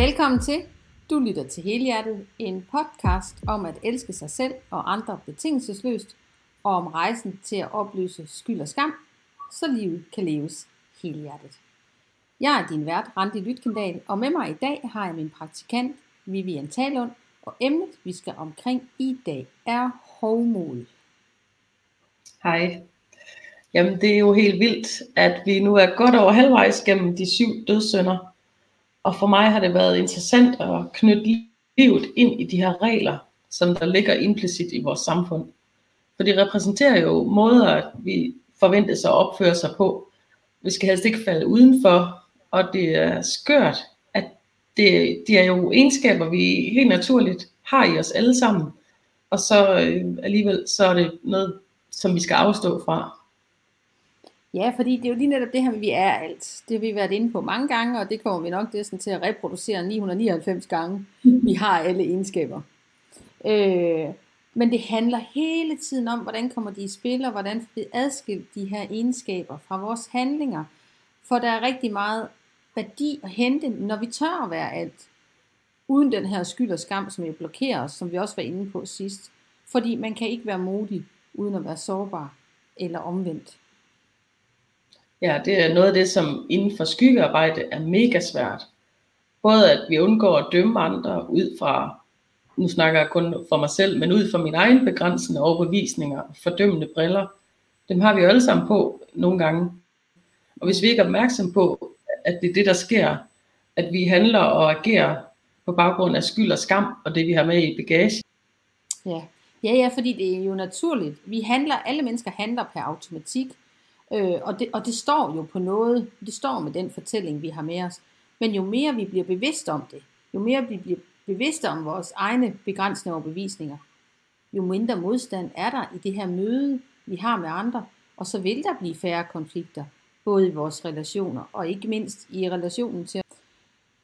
Velkommen til. Du lytter til Helhjertet, en podcast om at elske sig selv og andre betingelsesløst, og om rejsen til at opløse skyld og skam, så livet kan leves helhjertet. Jeg er din vært, Randi Lytkendal, og med mig i dag har jeg min praktikant, Vivian Talund, og emnet, vi skal omkring i dag, er hovmod. Hej. Jamen, det er jo helt vildt, at vi nu er godt over halvvejs gennem de syv dødssynder. Og for mig har det været interessant at knytte livet ind i de her regler, som der ligger implicit i vores samfund. For de repræsenterer jo måder, vi forventes at opføre sig på. Vi skal helst ikke falde udenfor, og det er skørt, at det, det er jo egenskaber, vi helt naturligt har i os alle sammen. Og så øh, alligevel, så er det noget, som vi skal afstå fra. Ja, fordi det er jo lige netop det her, vi er alt. Det har vi været inde på mange gange, og det kommer vi nok næsten til at reproducere 999 gange. Vi har alle egenskaber. Øh, men det handler hele tiden om, hvordan kommer de i spil, og hvordan vi adskilt de her egenskaber fra vores handlinger. For der er rigtig meget værdi at hente, når vi tør at være alt. Uden den her skyld og skam, som jo blokerer os, som vi også var inde på sidst. Fordi man kan ikke være modig, uden at være sårbar eller omvendt. Ja, det er noget af det, som inden for skyggearbejde er mega svært. Både at vi undgår at dømme andre ud fra, nu snakker jeg kun for mig selv, men ud fra mine egne begrænsende overbevisninger og fordømmende briller. Dem har vi jo alle sammen på nogle gange. Og hvis vi ikke er opmærksom på, at det er det, der sker, at vi handler og agerer på baggrund af skyld og skam, og det vi har med i bagage. Ja, ja, ja fordi det er jo naturligt. Vi handler, alle mennesker handler per automatik. Øh, og, det, og det står jo på noget, det står med den fortælling, vi har med os. Men jo mere vi bliver bevidst om det, jo mere vi bliver bevidste om vores egne begrænsende overbevisninger, jo mindre modstand er der i det her møde, vi har med andre, og så vil der blive færre konflikter, både i vores relationer, og ikke mindst i relationen til...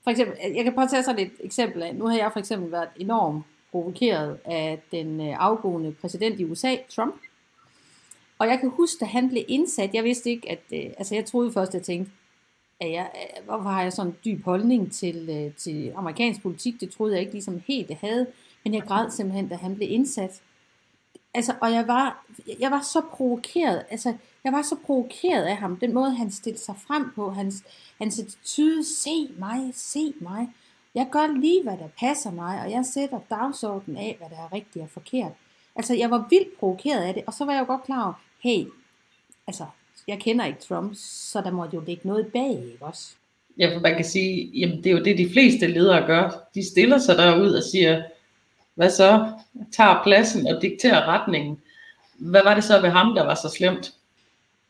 For eksempel, jeg kan prøve at tage sådan et eksempel af, nu har jeg for eksempel været enormt provokeret af den øh, afgående præsident i USA, Trump, og jeg kan huske, da han blev indsat, jeg vidste ikke, at, øh, altså jeg troede først, at jeg tænkte, at jeg, øh, hvorfor har jeg sådan en dyb holdning til, øh, til amerikansk politik, det troede jeg ikke ligesom helt, det havde, men jeg græd simpelthen, da han blev indsat. Altså, og jeg var, jeg var så provokeret, altså, jeg var så provokeret af ham, den måde, han stillede sig frem på, hans, hans attitude, se mig, se mig, jeg gør lige, hvad der passer mig, og jeg sætter dagsordenen af, hvad der er rigtigt og forkert. Altså, jeg var vildt provokeret af det, og så var jeg jo godt klar over, hey, altså, jeg kender ikke Trump, så der må jo ligge noget bag, ikke også? Ja, for man kan sige, jamen det er jo det, de fleste ledere gør. De stiller sig derud og siger, hvad så? Tager pladsen og dikterer retningen. Hvad var det så ved ham, der var så slemt?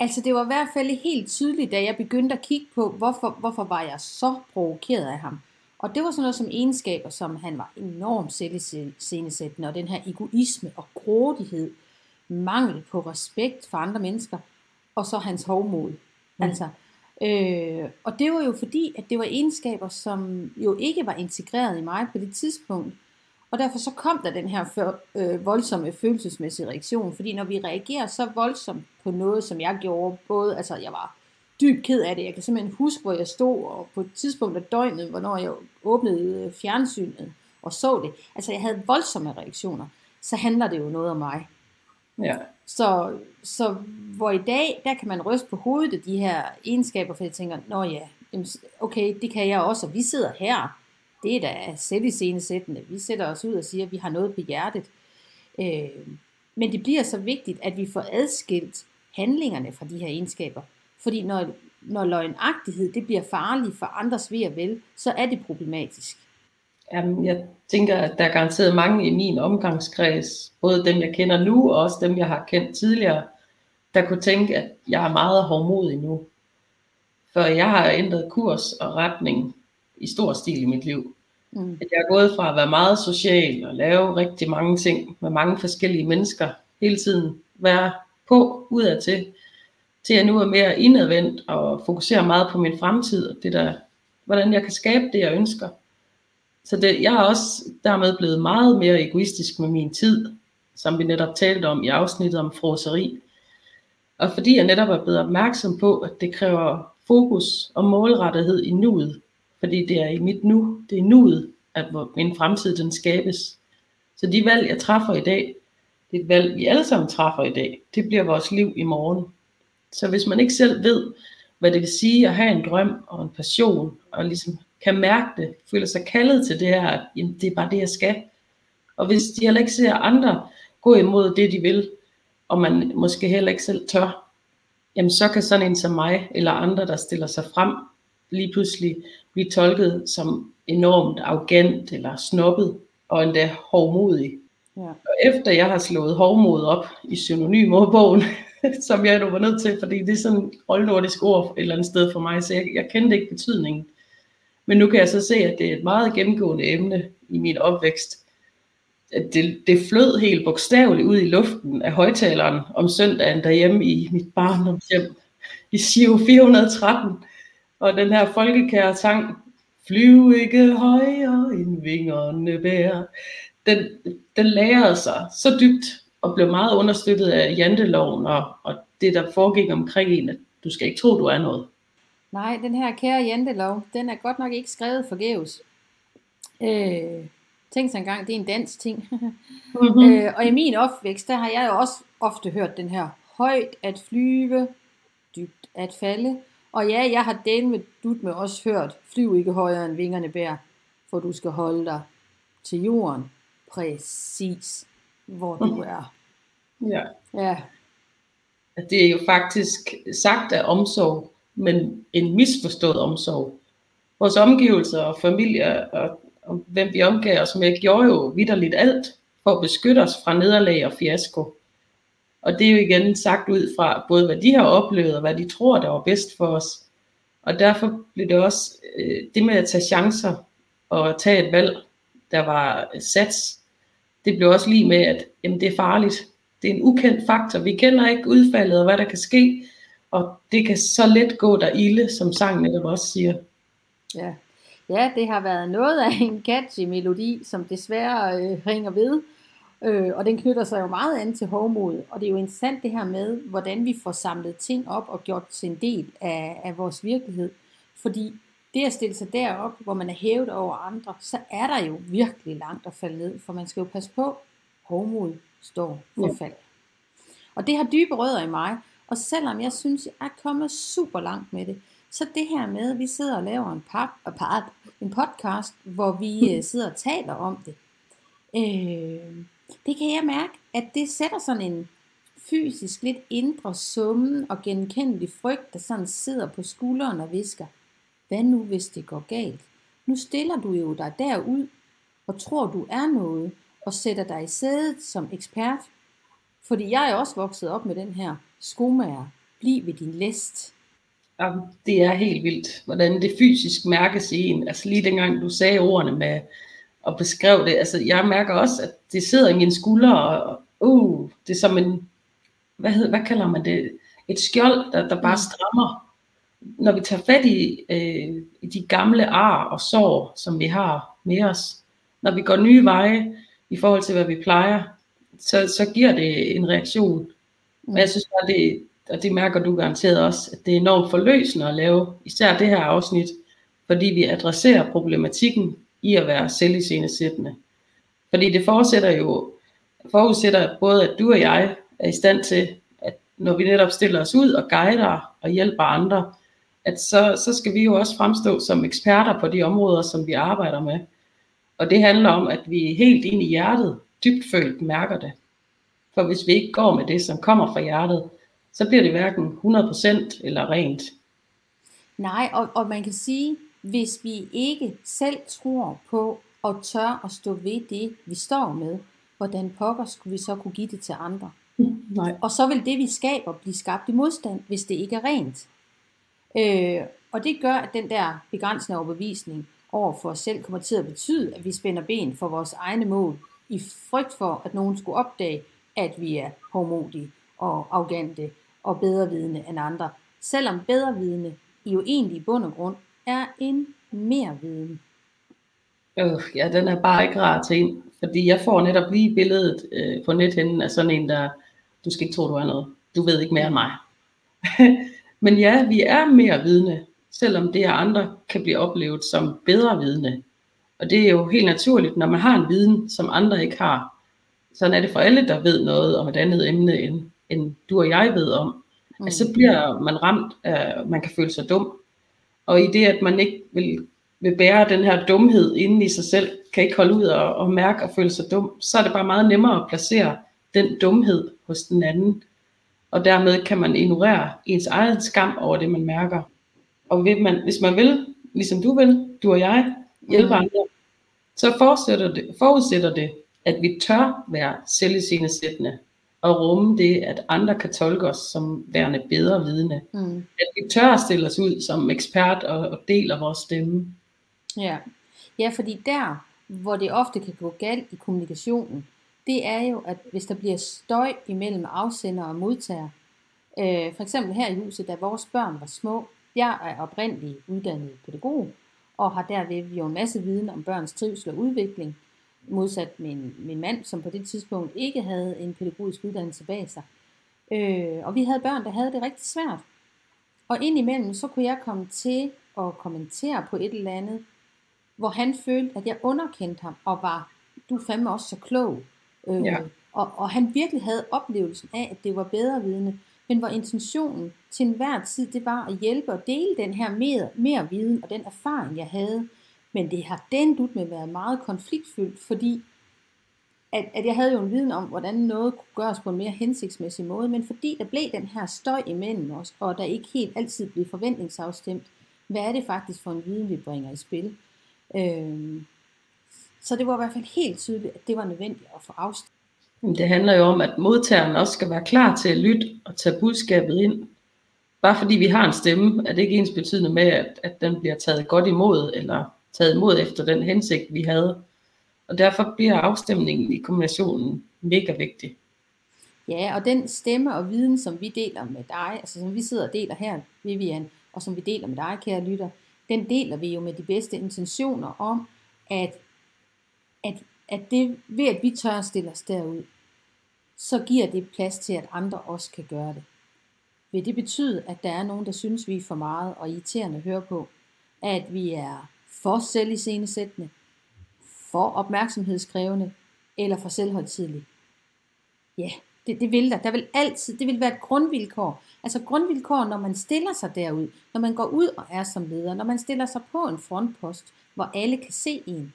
Altså det var i hvert fald helt tydeligt, da jeg begyndte at kigge på, hvorfor, hvorfor var jeg så provokeret af ham. Og det var sådan noget som egenskaber, som han var enormt selvscenesættende, og den her egoisme og grådighed, mangel på respekt for andre mennesker, og så hans hovmod. Mm. Altså, øh, og det var jo fordi, at det var egenskaber, som jo ikke var integreret i mig på det tidspunkt. Og derfor så kom der den her for, øh, voldsomme følelsesmæssige reaktion, fordi når vi reagerer så voldsomt på noget, som jeg gjorde, både, altså jeg var dybt ked af det. Jeg kan simpelthen huske, hvor jeg stod, og på et tidspunkt af døgnet, hvornår jeg åbnede fjernsynet og så det. Altså, jeg havde voldsomme reaktioner. Så handler det jo noget om mig. Ja. Så, så hvor i dag, der kan man ryste på hovedet af de her egenskaber, for jeg tænker, nå ja, okay, det kan jeg også, og vi sidder her. Det er da selv i scenesættende. Vi sætter os ud og siger, at vi har noget på hjertet. Øh, men det bliver så vigtigt, at vi får adskilt handlingerne fra de her egenskaber. Fordi når, når løgnagtighed det bliver farligt for andres ved og vel, så er det problematisk. Jamen, jeg tænker, at der er garanteret mange i min omgangskreds, både dem jeg kender nu, og også dem jeg har kendt tidligere, der kunne tænke, at jeg er meget hårdmodig nu. For jeg har ændret kurs og retning i stor stil i mit liv. Mm. At jeg er gået fra at være meget social og lave rigtig mange ting med mange forskellige mennesker, hele tiden være på udadtil, til at jeg nu er mere indadvendt og fokuserer meget på min fremtid, og det der, hvordan jeg kan skabe det, jeg ønsker. Så det, jeg er også dermed blevet meget mere egoistisk med min tid, som vi netop talte om i afsnittet om froseri. Og fordi jeg netop er blevet opmærksom på, at det kræver fokus og målrettighed i nuet, fordi det er i mit nu, det er nuet, at min fremtid den skabes. Så de valg, jeg træffer i dag, det er et valg, vi alle sammen træffer i dag. Det bliver vores liv i morgen. Så hvis man ikke selv ved, hvad det vil sige at have en drøm og en passion, og ligesom kan mærke det, føler sig kaldet til det her, at jamen, det er bare det, jeg skal. Og hvis de heller ikke ser andre gå imod det, de vil, og man måske heller ikke selv tør, jamen så kan sådan en som mig, eller andre, der stiller sig frem, lige pludselig blive tolket som enormt arrogant eller snobbet, og endda hårdmodig. Ja. Og efter jeg har slået hårdmod op i synonymordbogen, som jeg nu var nødt til, fordi det er sådan et oldnordisk ord et eller andet sted for mig, så jeg, jeg kendte ikke betydningen. Men nu kan jeg så se, at det er et meget gennemgående emne i min opvækst. At det, det flød helt bogstaveligt ud i luften af højtaleren om søndagen derhjemme i mit barndomshjem i Sio 413. Og den her folkekære sang, Flyv ikke højere end vingerne bærer, den, den lærede sig så dybt og blev meget understøttet af janteloven og, og det, der foregik omkring en, at du skal ikke tro, du er noget. Nej, den her kære jantelov, den er godt nok ikke skrevet forgæves. Øh, tænk sig engang, det er en dansk ting. mm-hmm. øh, og i min opvækst, der har jeg jo også ofte hørt den her, højt at flyve, dybt at falde. Og ja, jeg har delt med dut med også hørt, flyv ikke højere end vingerne bær, for du skal holde dig til jorden præcis, hvor du er. Ja. ja. Det er jo faktisk sagt af omsorg, men en misforstået omsorg. Vores omgivelser og familie og, og hvem vi omgav os med, gjorde jo vidderligt alt for at beskytte os fra nederlag og fiasko. Og det er jo igen sagt ud fra både hvad de har oplevet og hvad de tror, der var bedst for os. Og derfor blev det også øh, det med at tage chancer og tage et valg, der var sats, det blev også lige med, at jamen, det er farligt. Det er en ukendt faktor. Vi kender ikke udfaldet og hvad der kan ske, og det kan så let gå der ilde, som sangen netop også siger. Ja. ja, det har været noget af en catchy melodi, som desværre øh, ringer ved. Øh, og den knytter sig jo meget an til hovmod. Og det er jo interessant det her med, hvordan vi får samlet ting op og gjort til en del af, af vores virkelighed. Fordi det at stille sig derop, hvor man er hævet over andre, så er der jo virkelig langt at falde ned, for man skal jo passe på, hovmod står for fald. Og det har dybe rødder i mig, og selvom jeg synes, jeg er kommet super langt med det, så det her med, at vi sidder og laver en, pap, pap, en podcast, hvor vi øh, sidder og taler om det, øh, det kan jeg mærke, at det sætter sådan en fysisk lidt indre summen og genkendelig frygt, der sådan sidder på skulderen og visker, hvad nu hvis det går galt? Nu stiller du jo dig derud og tror du er noget og sætter dig i sædet som ekspert. Fordi jeg er også vokset op med den her skomager. Bliv ved din læst. Ja, det er helt vildt, hvordan det fysisk mærkes i en. Altså lige dengang du sagde ordene med og beskrev det. Altså jeg mærker også, at det sidder i mine skuldre, og uh, det er som en, hvad, hedder, hvad kalder man det? Et skjold, der, der bare mm. strammer når vi tager fat i, øh, i de gamle ar og sår, som vi har med os, når vi går nye veje i forhold til, hvad vi plejer, så, så giver det en reaktion. Men jeg synes bare, det, og det mærker du garanteret også, at det er enormt forløsende at lave især det her afsnit, fordi vi adresserer problematikken i at være selviscenesættende. Fordi det forudsætter jo, forudsætter både, at du og jeg er i stand til, at når vi netop stiller os ud og guider og hjælper andre, at så, så skal vi jo også fremstå som eksperter på de områder, som vi arbejder med. Og det handler om, at vi helt ind i hjertet, dybt følt, mærker det. For hvis vi ikke går med det, som kommer fra hjertet, så bliver det hverken 100% eller rent. Nej, og, og man kan sige, hvis vi ikke selv tror på og tør at stå ved det, vi står med, hvordan pokker skulle vi så kunne give det til andre? Nej. Og så vil det, vi skaber, blive skabt i modstand, hvis det ikke er rent. Øh, og det gør, at den der begrænsende overbevisning over for os selv kommer til at betyde, at vi spænder ben for vores egne mål, i frygt for, at nogen skulle opdage, at vi er hårdmodige og arrogante og bedrevidende end andre. Selvom bedrevidende i jo egentlig i bund og grund er en mere viden. Øh, ja, den er bare ikke rar til en, fordi jeg får netop lige billedet øh, på nethinden af sådan en, der, du skal ikke tro, du er noget. Du ved ikke mere end mig. Men ja, vi er mere vidne, selvom det af andre kan blive oplevet som bedre vidne. Og det er jo helt naturligt, når man har en viden, som andre ikke har. Sådan er det for alle, der ved noget om et andet emne, end, end du og jeg ved om. Mm. Altså, så bliver man ramt af, man kan føle sig dum. Og i det, at man ikke vil, vil bære den her dumhed inde i sig selv, kan ikke holde ud og, og mærke og føle sig dum, så er det bare meget nemmere at placere den dumhed hos den anden. Og dermed kan man ignorere ens egen skam over det, man mærker. Og hvis man, hvis man vil, ligesom du vil, du og jeg, hjælpe mm. andre, så forudsætter det, forudsætter det, at vi tør være selviscenesættende og rumme det, at andre kan tolke os som værende bedre vidne. Mm. At vi tør at stille os ud som ekspert og, og deler vores stemme. Ja. ja, fordi der, hvor det ofte kan gå galt i kommunikationen, det er jo, at hvis der bliver støj imellem afsender og modtager, øh, for eksempel her i huset, da vores børn var små, jeg er oprindeligt uddannet pædagog, og har derved jo en masse viden om børns trivsel og udvikling, modsat min, min mand, som på det tidspunkt ikke havde en pædagogisk uddannelse bag sig. Øh, og vi havde børn, der havde det rigtig svært. Og indimellem, så kunne jeg komme til at kommentere på et eller andet, hvor han følte, at jeg underkendte ham, og var, du fandme også så klog. Øh, ja. og, og han virkelig havde oplevelsen af, at det var bedre vidne, men hvor intentionen til enhver tid, det var at hjælpe og dele den her mere, mere viden og den erfaring, jeg havde. Men det har den dut med været meget konfliktfyldt, fordi at, at jeg havde jo en viden om, hvordan noget kunne gøres på en mere hensigtsmæssig måde, men fordi der blev den her støj imellem os, og der ikke helt altid blev forventningsafstemt, hvad er det faktisk for en viden, vi bringer i spil? Øhm, så det var i hvert fald helt tydeligt, at det var nødvendigt at få afstemt. Det handler jo om, at modtageren også skal være klar til at lytte og tage budskabet ind. Bare fordi vi har en stemme, er det ikke ens betydende med, at, at den bliver taget godt imod, eller taget imod efter den hensigt, vi havde. Og derfor bliver afstemningen i kombinationen mega vigtig. Ja, og den stemme og viden, som vi deler med dig, altså som vi sidder og deler her, Vivian, og som vi deler med dig, kære lytter, den deler vi jo med de bedste intentioner om, at, at, at det, ved at vi tør at stille os derud, så giver det plads til, at andre også kan gøre det. Vil det betyde, at der er nogen, der synes, vi er for meget og irriterende at høre på? At vi er for selviscenesættende, for opmærksomhedskrævende eller for selvhøjtidlige? Ja, det, det vil der. Der vil altid, det vil være et grundvilkår. Altså grundvilkår, når man stiller sig derud, når man går ud og er som leder, når man stiller sig på en frontpost, hvor alle kan se en,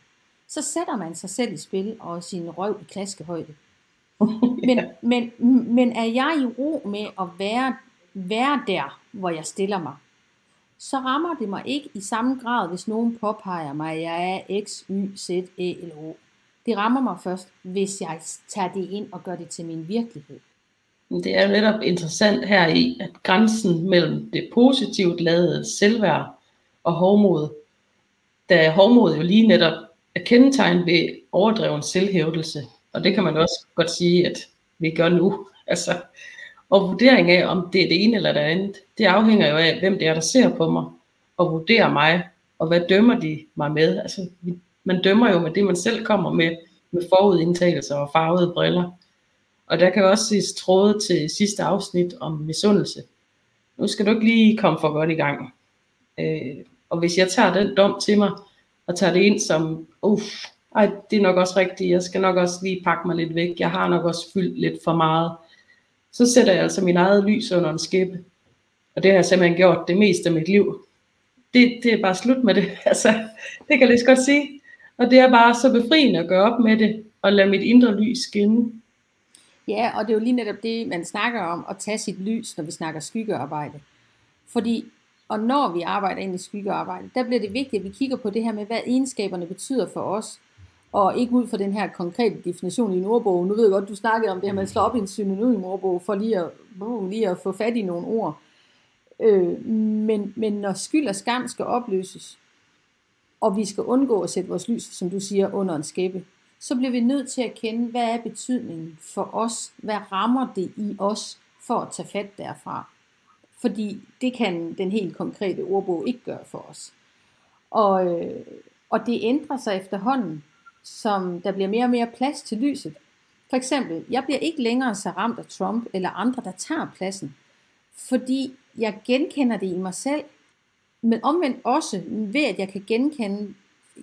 så sætter man sig selv i spil og sin røv i klaskehøjde. Men, men, men er jeg i ro med at være, være der, hvor jeg stiller mig, så rammer det mig ikke i samme grad, hvis nogen påpeger mig, at jeg er X, Y, Z, E eller O. Det rammer mig først, hvis jeg tager det ind og gør det til min virkelighed. Det er jo netop interessant her i, at grænsen mellem det positivt ladede selvværd og hovmod, da hovmod jo lige netop er kendetegnet ved overdreven selvhævdelse, og det kan man også godt sige, at vi gør nu. Altså, og vurdering af, om det er det ene eller det andet, det afhænger jo af, hvem det er, der ser på mig, og vurderer mig, og hvad dømmer de mig med. Altså, man dømmer jo med det, man selv kommer med, med forudindtagelser og farvede briller. Og der kan også ses tråde til sidste afsnit om misundelse. Nu skal du ikke lige komme for godt i gang. Øh, og hvis jeg tager den dom til mig, og tager det ind som, uff, ej, det er nok også rigtigt, jeg skal nok også lige pakke mig lidt væk, jeg har nok også fyldt lidt for meget. Så sætter jeg altså min eget lys under en skæppe. Og det har jeg simpelthen gjort det meste af mit liv. Det, det er bare slut med det. Altså, det kan jeg lige så godt sige. Og det er bare så befriende at gøre op med det, og lade mit indre lys skinne. Ja, og det er jo lige netop det, man snakker om, at tage sit lys, når vi snakker skyggearbejde. Fordi, og når vi arbejder ind i skyggearbejde, der bliver det vigtigt, at vi kigger på det her med, hvad egenskaberne betyder for os og ikke ud fra den her konkrete definition i en ordbog. Nu ved jeg godt, du snakkede om det her, man slår op i en synonym ordbog, for lige at, uh, lige at få fat i nogle ord. Øh, men, men når skyld og skam skal opløses, og vi skal undgå at sætte vores lys, som du siger, under en skæppe, så bliver vi nødt til at kende, hvad er betydningen for os? Hvad rammer det i os for at tage fat derfra? Fordi det kan den helt konkrete ordbog ikke gøre for os. Og, øh, og det ændrer sig efterhånden som der bliver mere og mere plads til lyset. For eksempel, jeg bliver ikke længere så ramt af Trump eller andre, der tager pladsen, fordi jeg genkender det i mig selv. Men omvendt også, ved at jeg kan genkende,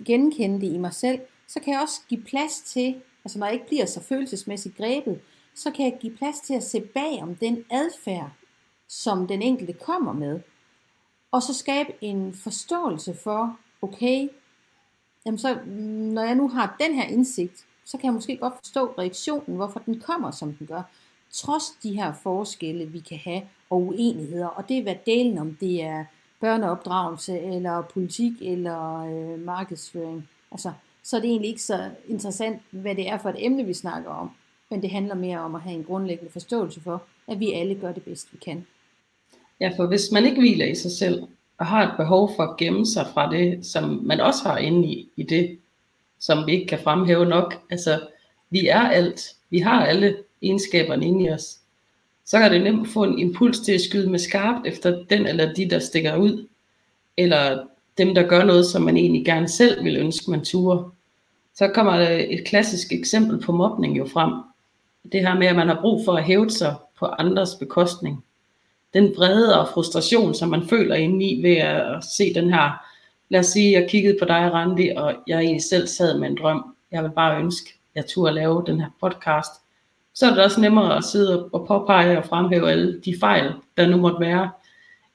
genkende det i mig selv, så kan jeg også give plads til, altså når jeg ikke bliver så følelsesmæssigt grebet, så kan jeg give plads til at se bag om den adfærd, som den enkelte kommer med. Og så skabe en forståelse for, okay, jamen så, mm, når jeg nu har den her indsigt, så kan jeg måske godt forstå reaktionen, hvorfor den kommer, som den gør. Trods de her forskelle, vi kan have, og uenigheder. Og det er hvad delen om det er børneopdragelse, eller politik, eller øh, markedsføring. Altså, så er det egentlig ikke så interessant, hvad det er for et emne, vi snakker om. Men det handler mere om at have en grundlæggende forståelse for, at vi alle gør det bedst, vi kan. Ja, for hvis man ikke hviler i sig selv, og har et behov for at gemme sig fra det, som man også har inde i, i det, som vi ikke kan fremhæve nok. Altså, vi er alt. Vi har alle egenskaberne inde i os. Så kan det nemt få en impuls til at skyde med skarpt efter den eller de, der stikker ud. Eller dem, der gør noget, som man egentlig gerne selv vil ønske, man turer. Så kommer der et klassisk eksempel på mobning jo frem. Det her med, at man har brug for at hæve sig på andres bekostning den vrede og frustration, som man føler indeni ved at se den her, lad os sige, jeg kiggede på dig, Randi, og jeg egentlig selv sad med en drøm. Jeg vil bare ønske, jeg turde lave den her podcast. Så er det også nemmere at sidde og påpege og fremhæve alle de fejl, der nu måtte være,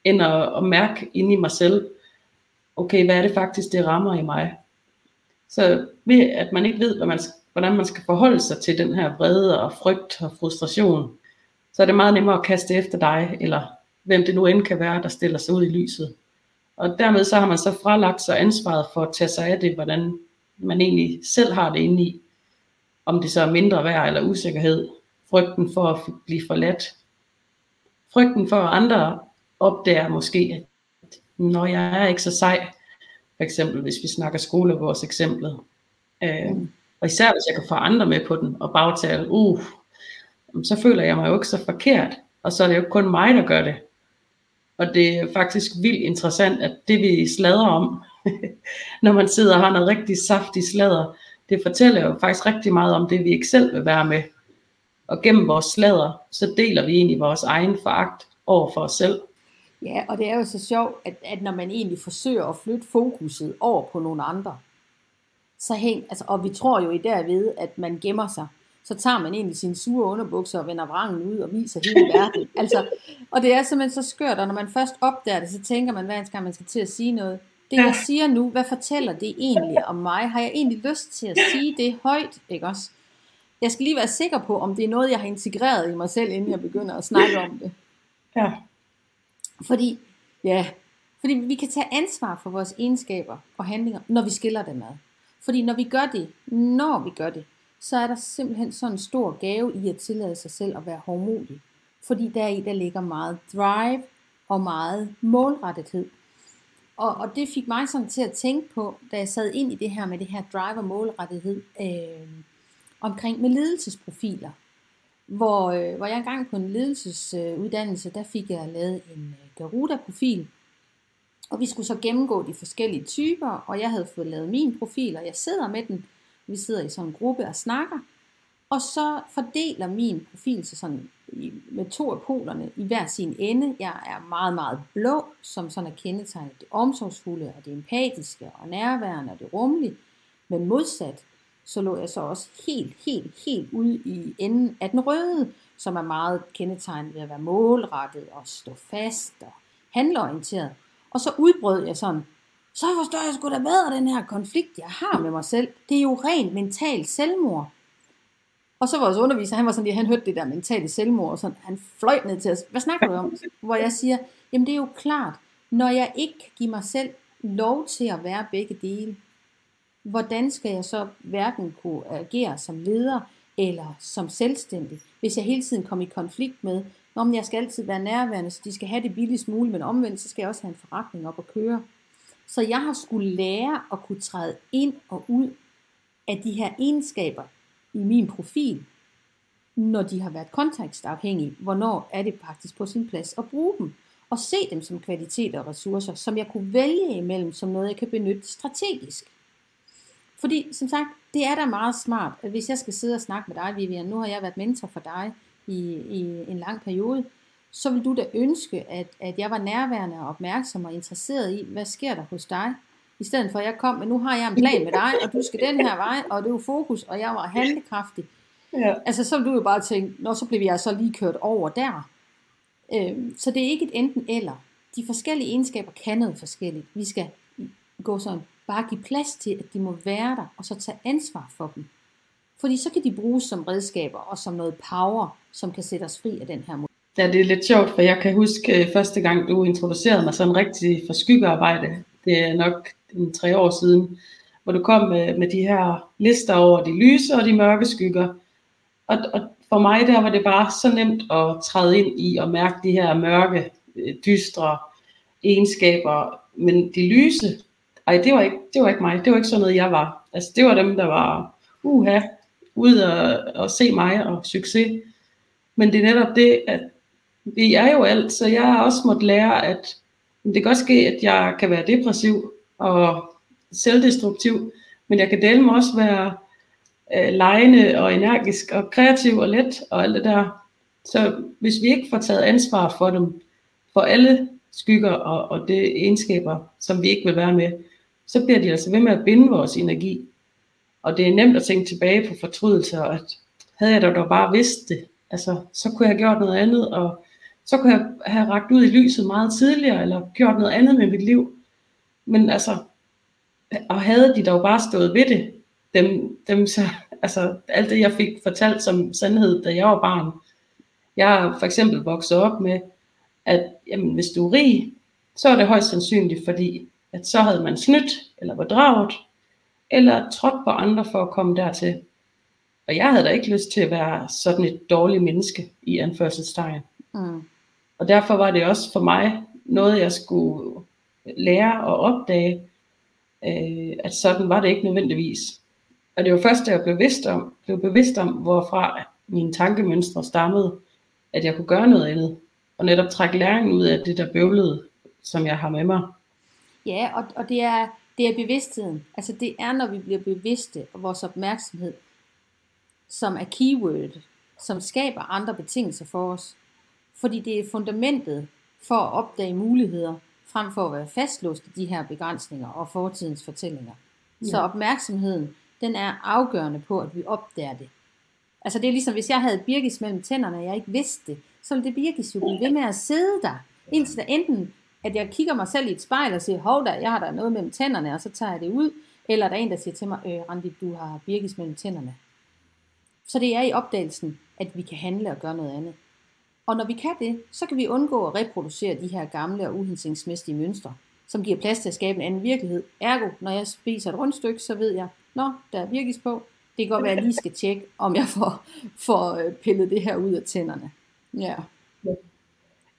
end at, at mærke inde i mig selv, okay, hvad er det faktisk, det rammer i mig? Så ved at man ikke ved, hvad man, hvordan man skal forholde sig til den her vrede og frygt og frustration, så er det meget nemmere at kaste efter dig, eller hvem det nu end kan være, der stiller sig ud i lyset. Og dermed så har man så fralagt sig ansvaret for at tage sig af det, hvordan man egentlig selv har det inde i. Om det så er mindre værd eller usikkerhed. Frygten for at blive forladt. Frygten for, at andre opdager måske, at når jeg er ikke så sej, for eksempel hvis vi snakker skole, vores eksempel. Øh, og især hvis jeg kan få andre med på den, og bagtale, uh, så føler jeg mig jo ikke så forkert. Og så er det jo kun mig, der gør det. Og det er faktisk vildt interessant, at det vi slader om, når man sidder og har noget rigtig saftig sladder, det fortæller jo faktisk rigtig meget om det, vi ikke selv vil være med. Og gennem vores sladder, så deler vi egentlig vores egen foragt over for os selv. Ja, og det er jo så sjovt, at, at når man egentlig forsøger at flytte fokuset over på nogle andre, så hæng, altså, og vi tror jo i derved, at man gemmer sig så tager man egentlig sine sure underbukser og vender vrangen ud og viser hele verden. altså, og det er simpelthen så skørt, og når man først opdager det, så tænker man, hver gang man skal til at sige noget. Det jeg siger nu, hvad fortæller det egentlig om mig? Har jeg egentlig lyst til at sige det højt, ikke også? Jeg skal lige være sikker på, om det er noget, jeg har integreret i mig selv, inden jeg begynder at snakke om det. Ja. Fordi, ja, fordi vi kan tage ansvar for vores egenskaber og handlinger, når vi skiller dem ad. Fordi når vi gør det, når vi gør det, så er der simpelthen sådan en stor gave i at tillade sig selv at være hårdmodig. Fordi deri der ligger meget drive og meget målrettethed. Og, og det fik mig sådan til at tænke på, da jeg sad ind i det her med det her drive og målrettethed, øh, omkring med ledelsesprofiler. Hvor, øh, hvor jeg engang på en ledelsesuddannelse, der fik jeg lavet en øh, Garuda-profil. Og vi skulle så gennemgå de forskellige typer, og jeg havde fået lavet min profil, og jeg sidder med den vi sidder i sådan en gruppe og snakker, og så fordeler min profil sig sådan med to af polerne i hver sin ende. Jeg er meget, meget blå, som sådan er kendetegnet det omsorgsfulde, og det empatiske, og nærværende, og det rummelige. Men modsat, så lå jeg så også helt, helt, helt ude i enden af den røde, som er meget kendetegnet ved at være målrettet og stå fast og handleorienteret. Og så udbrød jeg sådan, så forstår jeg sgu da bedre den her konflikt, jeg har med mig selv. Det er jo rent mental selvmord. Og så vores underviser, han var sådan, lige, han hørte det der mentale selvmord, og sådan, han fløj ned til os. Hvad snakker du om? Hvor jeg siger, jamen det er jo klart, når jeg ikke kan give mig selv lov til at være begge dele, hvordan skal jeg så hverken kunne agere som leder eller som selvstændig, hvis jeg hele tiden kommer i konflikt med, om jeg skal altid være nærværende, så de skal have det billigst muligt, men omvendt, så skal jeg også have en forretning op at køre. Så jeg har skulle lære at kunne træde ind og ud af de her egenskaber i min profil, når de har været kontekstafhængige. Hvornår er det faktisk på sin plads at bruge dem? Og se dem som kvaliteter og ressourcer, som jeg kunne vælge imellem som noget, jeg kan benytte strategisk. Fordi, som sagt, det er da meget smart, at hvis jeg skal sidde og snakke med dig, Vivian, nu har jeg været mentor for dig i, i en lang periode, så vil du da ønske, at, at jeg var nærværende og opmærksom og interesseret i, hvad sker der hos dig? I stedet for, at jeg kom, men nu har jeg en plan med dig, og du skal den her vej, og det er jo fokus, og jeg var handlekraftig. Ja. Altså, så vil du jo bare tænke, når så bliver jeg så lige kørt over der. Øhm, så det er ikke et enten eller. De forskellige egenskaber kan noget forskelligt. Vi skal gå sådan, bare give plads til, at de må være der, og så tage ansvar for dem. Fordi så kan de bruges som redskaber og som noget power, som kan sætte os fri af den her måde. Ja, det er lidt sjovt, for jeg kan huske øh, første gang, du introducerede mig sådan rigtig for skyggearbejde. Det er nok en tre år siden, hvor du kom med, med de her lister over de lyse og de mørke skygger. Og, og for mig der var det bare så nemt at træde ind i og mærke de her mørke, øh, dystre egenskaber. Men de lyse, ej, det var ikke, det var ikke mig. Det var ikke sådan noget, jeg var. Altså, det var dem, der var, uha, ud og, og se mig og succes. Men det er netop det, at vi er jo alt, så jeg har også måttet lære, at det kan godt ske, at jeg kan være depressiv og selvdestruktiv, men jeg kan dele mig også være øh, lejende og energisk og kreativ og let og alt det der. Så hvis vi ikke får taget ansvar for dem, for alle skygger og, og det egenskaber, som vi ikke vil være med, så bliver de altså ved med at binde vores energi. Og det er nemt at tænke tilbage på fortrydelser, at havde jeg da dog bare vidst det, altså, så kunne jeg have gjort noget andet, og så kunne jeg have ragt ud i lyset meget tidligere, eller gjort noget andet med mit liv. Men altså, og havde de dog bare stået ved det, dem, dem så, altså alt det jeg fik fortalt som sandhed, da jeg var barn. Jeg er for eksempel vokset op med, at jamen, hvis du er rig, så er det højst sandsynligt, fordi at så havde man snydt, eller bedraget, eller trådt på andre for at komme dertil. Og jeg havde da ikke lyst til at være sådan et dårligt menneske i anførselstegn. Mm. Og derfor var det også for mig noget, jeg skulle lære og opdage, øh, at sådan var det ikke nødvendigvis. Og det var først, da jeg blev bevidst om, blev bevidst om hvorfra mine tankemønstre stammede, at jeg kunne gøre noget andet, og netop trække læringen ud af det der bøvlede, som jeg har med mig. Ja, og, og det, er, det er bevidstheden. Altså det er, når vi bliver bevidste, og vores opmærksomhed, som er keyword, som skaber andre betingelser for os. Fordi det er fundamentet for at opdage muligheder, frem for at være fastlåst i de her begrænsninger og fortidens fortællinger. Ja. Så opmærksomheden, den er afgørende på, at vi opdager det. Altså det er ligesom, hvis jeg havde birkis mellem tænderne, og jeg ikke vidste det, så ville det birkis jo blive ved med at sidde der, indtil der enten, at jeg kigger mig selv i et spejl og siger, hov da, jeg har der noget mellem tænderne, og så tager jeg det ud, eller der er en, der siger til mig, øh, Randi, du har birkis mellem tænderne. Så det er i opdagelsen, at vi kan handle og gøre noget andet. Og når vi kan det, så kan vi undgå at reproducere de her gamle og uhensigtsmæssige mønstre, som giver plads til at skabe en anden virkelighed. Ergo, når jeg spiser et rundstykke, så ved jeg, nå, der er virkes på. Det kan godt være, at jeg lige skal tjekke, om jeg får, får øh, pillet det her ud af tænderne. Ja.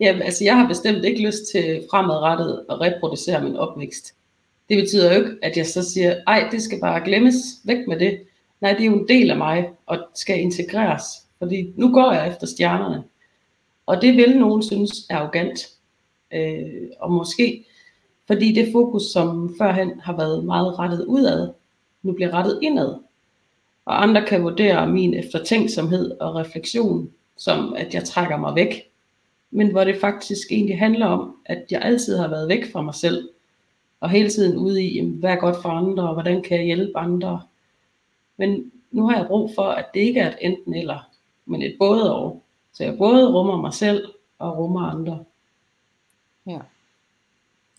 Ja, altså jeg har bestemt ikke lyst til fremadrettet at reproducere min opvækst. Det betyder jo ikke, at jeg så siger, ej, det skal bare glemmes, væk med det. Nej, det er jo en del af mig, og skal integreres. Fordi nu går jeg efter stjernerne. Og det vil nogen synes er arrogant. Øh, og måske fordi det fokus, som førhen har været meget rettet udad, nu bliver rettet indad. Og andre kan vurdere min eftertænksomhed og refleksion som, at jeg trækker mig væk. Men hvor det faktisk egentlig handler om, at jeg altid har været væk fra mig selv. Og hele tiden ude i, hvad er godt for andre, og hvordan kan jeg hjælpe andre. Men nu har jeg brug for, at det ikke er et enten eller, men et både og. Så jeg både rummer mig selv og rummer andre. Ja.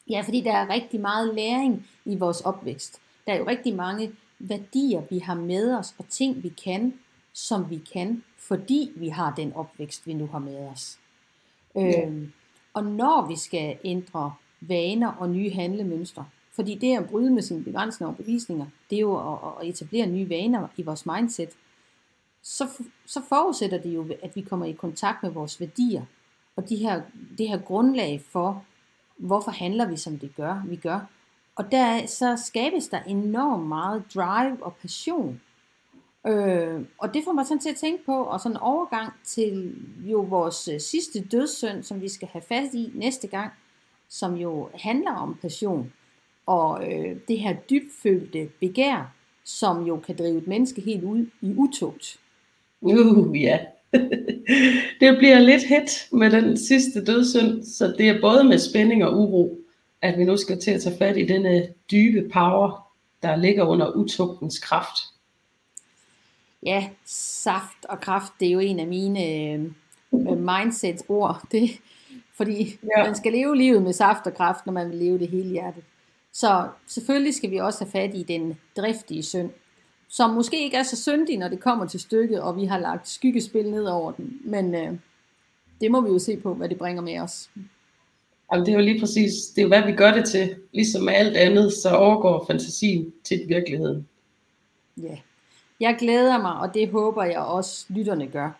Ja, fordi der er rigtig meget læring i vores opvækst. Der er jo rigtig mange værdier, vi har med os, og ting, vi kan, som vi kan, fordi vi har den opvækst, vi nu har med os. Ja. Øhm, og når vi skal ændre vaner og nye handlemønstre, fordi det at bryde med sine begrænsende overbevisninger, det er jo at, at etablere nye vaner i vores mindset, så, så forudsætter det jo, at vi kommer i kontakt med vores værdier, og de her, det her grundlag for, hvorfor handler vi som det gør, vi gør. Og der så skabes der enormt meget drive og passion. Øh, og det får mig sådan til at tænke på, og sådan en overgang til jo vores øh, sidste dødssynd, som vi skal have fast i næste gang, som jo handler om passion. Og øh, det her dybfølte begær, som jo kan drive et menneske helt ud i utugt. Uh, ja. det bliver lidt hit med den sidste dødssynd, så det er både med spænding og uro, at vi nu skal til at tage fat i denne dybe power, der ligger under utugtens kraft. Ja, saft og kraft, det er jo en af mine øh, mindset-ord. Det, fordi ja. man skal leve livet med saft og kraft, når man vil leve det hele hjertet. Så selvfølgelig skal vi også have fat i den driftige synd, som måske ikke er så syndig, når det kommer til stykket, og vi har lagt skyggespil ned over den. Men øh, det må vi jo se på, hvad det bringer med os. Jamen, det er jo lige præcis, det er jo hvad vi gør det til. Ligesom med alt andet, så overgår fantasien til virkeligheden. Ja, jeg glæder mig, og det håber jeg også lytterne gør.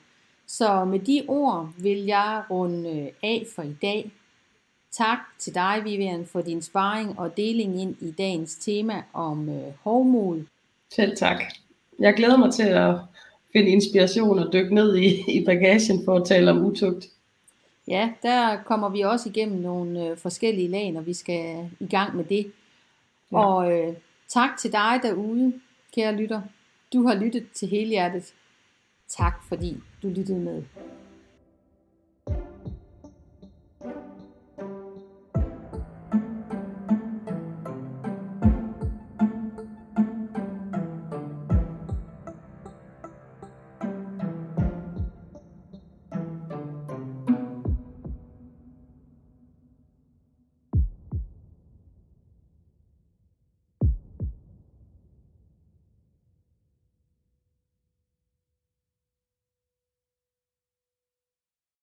Så med de ord vil jeg runde af for i dag. Tak til dig, Vivian, for din sparring og deling ind i dagens tema om øh, hovmod. Selv tak. Jeg glæder mig til at finde inspiration og dykke ned i, i bagagen for at tale om utugt. Ja, der kommer vi også igennem nogle øh, forskellige lag, når vi skal i gang med det. Ja. Og øh, tak til dig derude, kære lytter. Du har lyttet til hele hjertet. Tak fordi du lyttede med.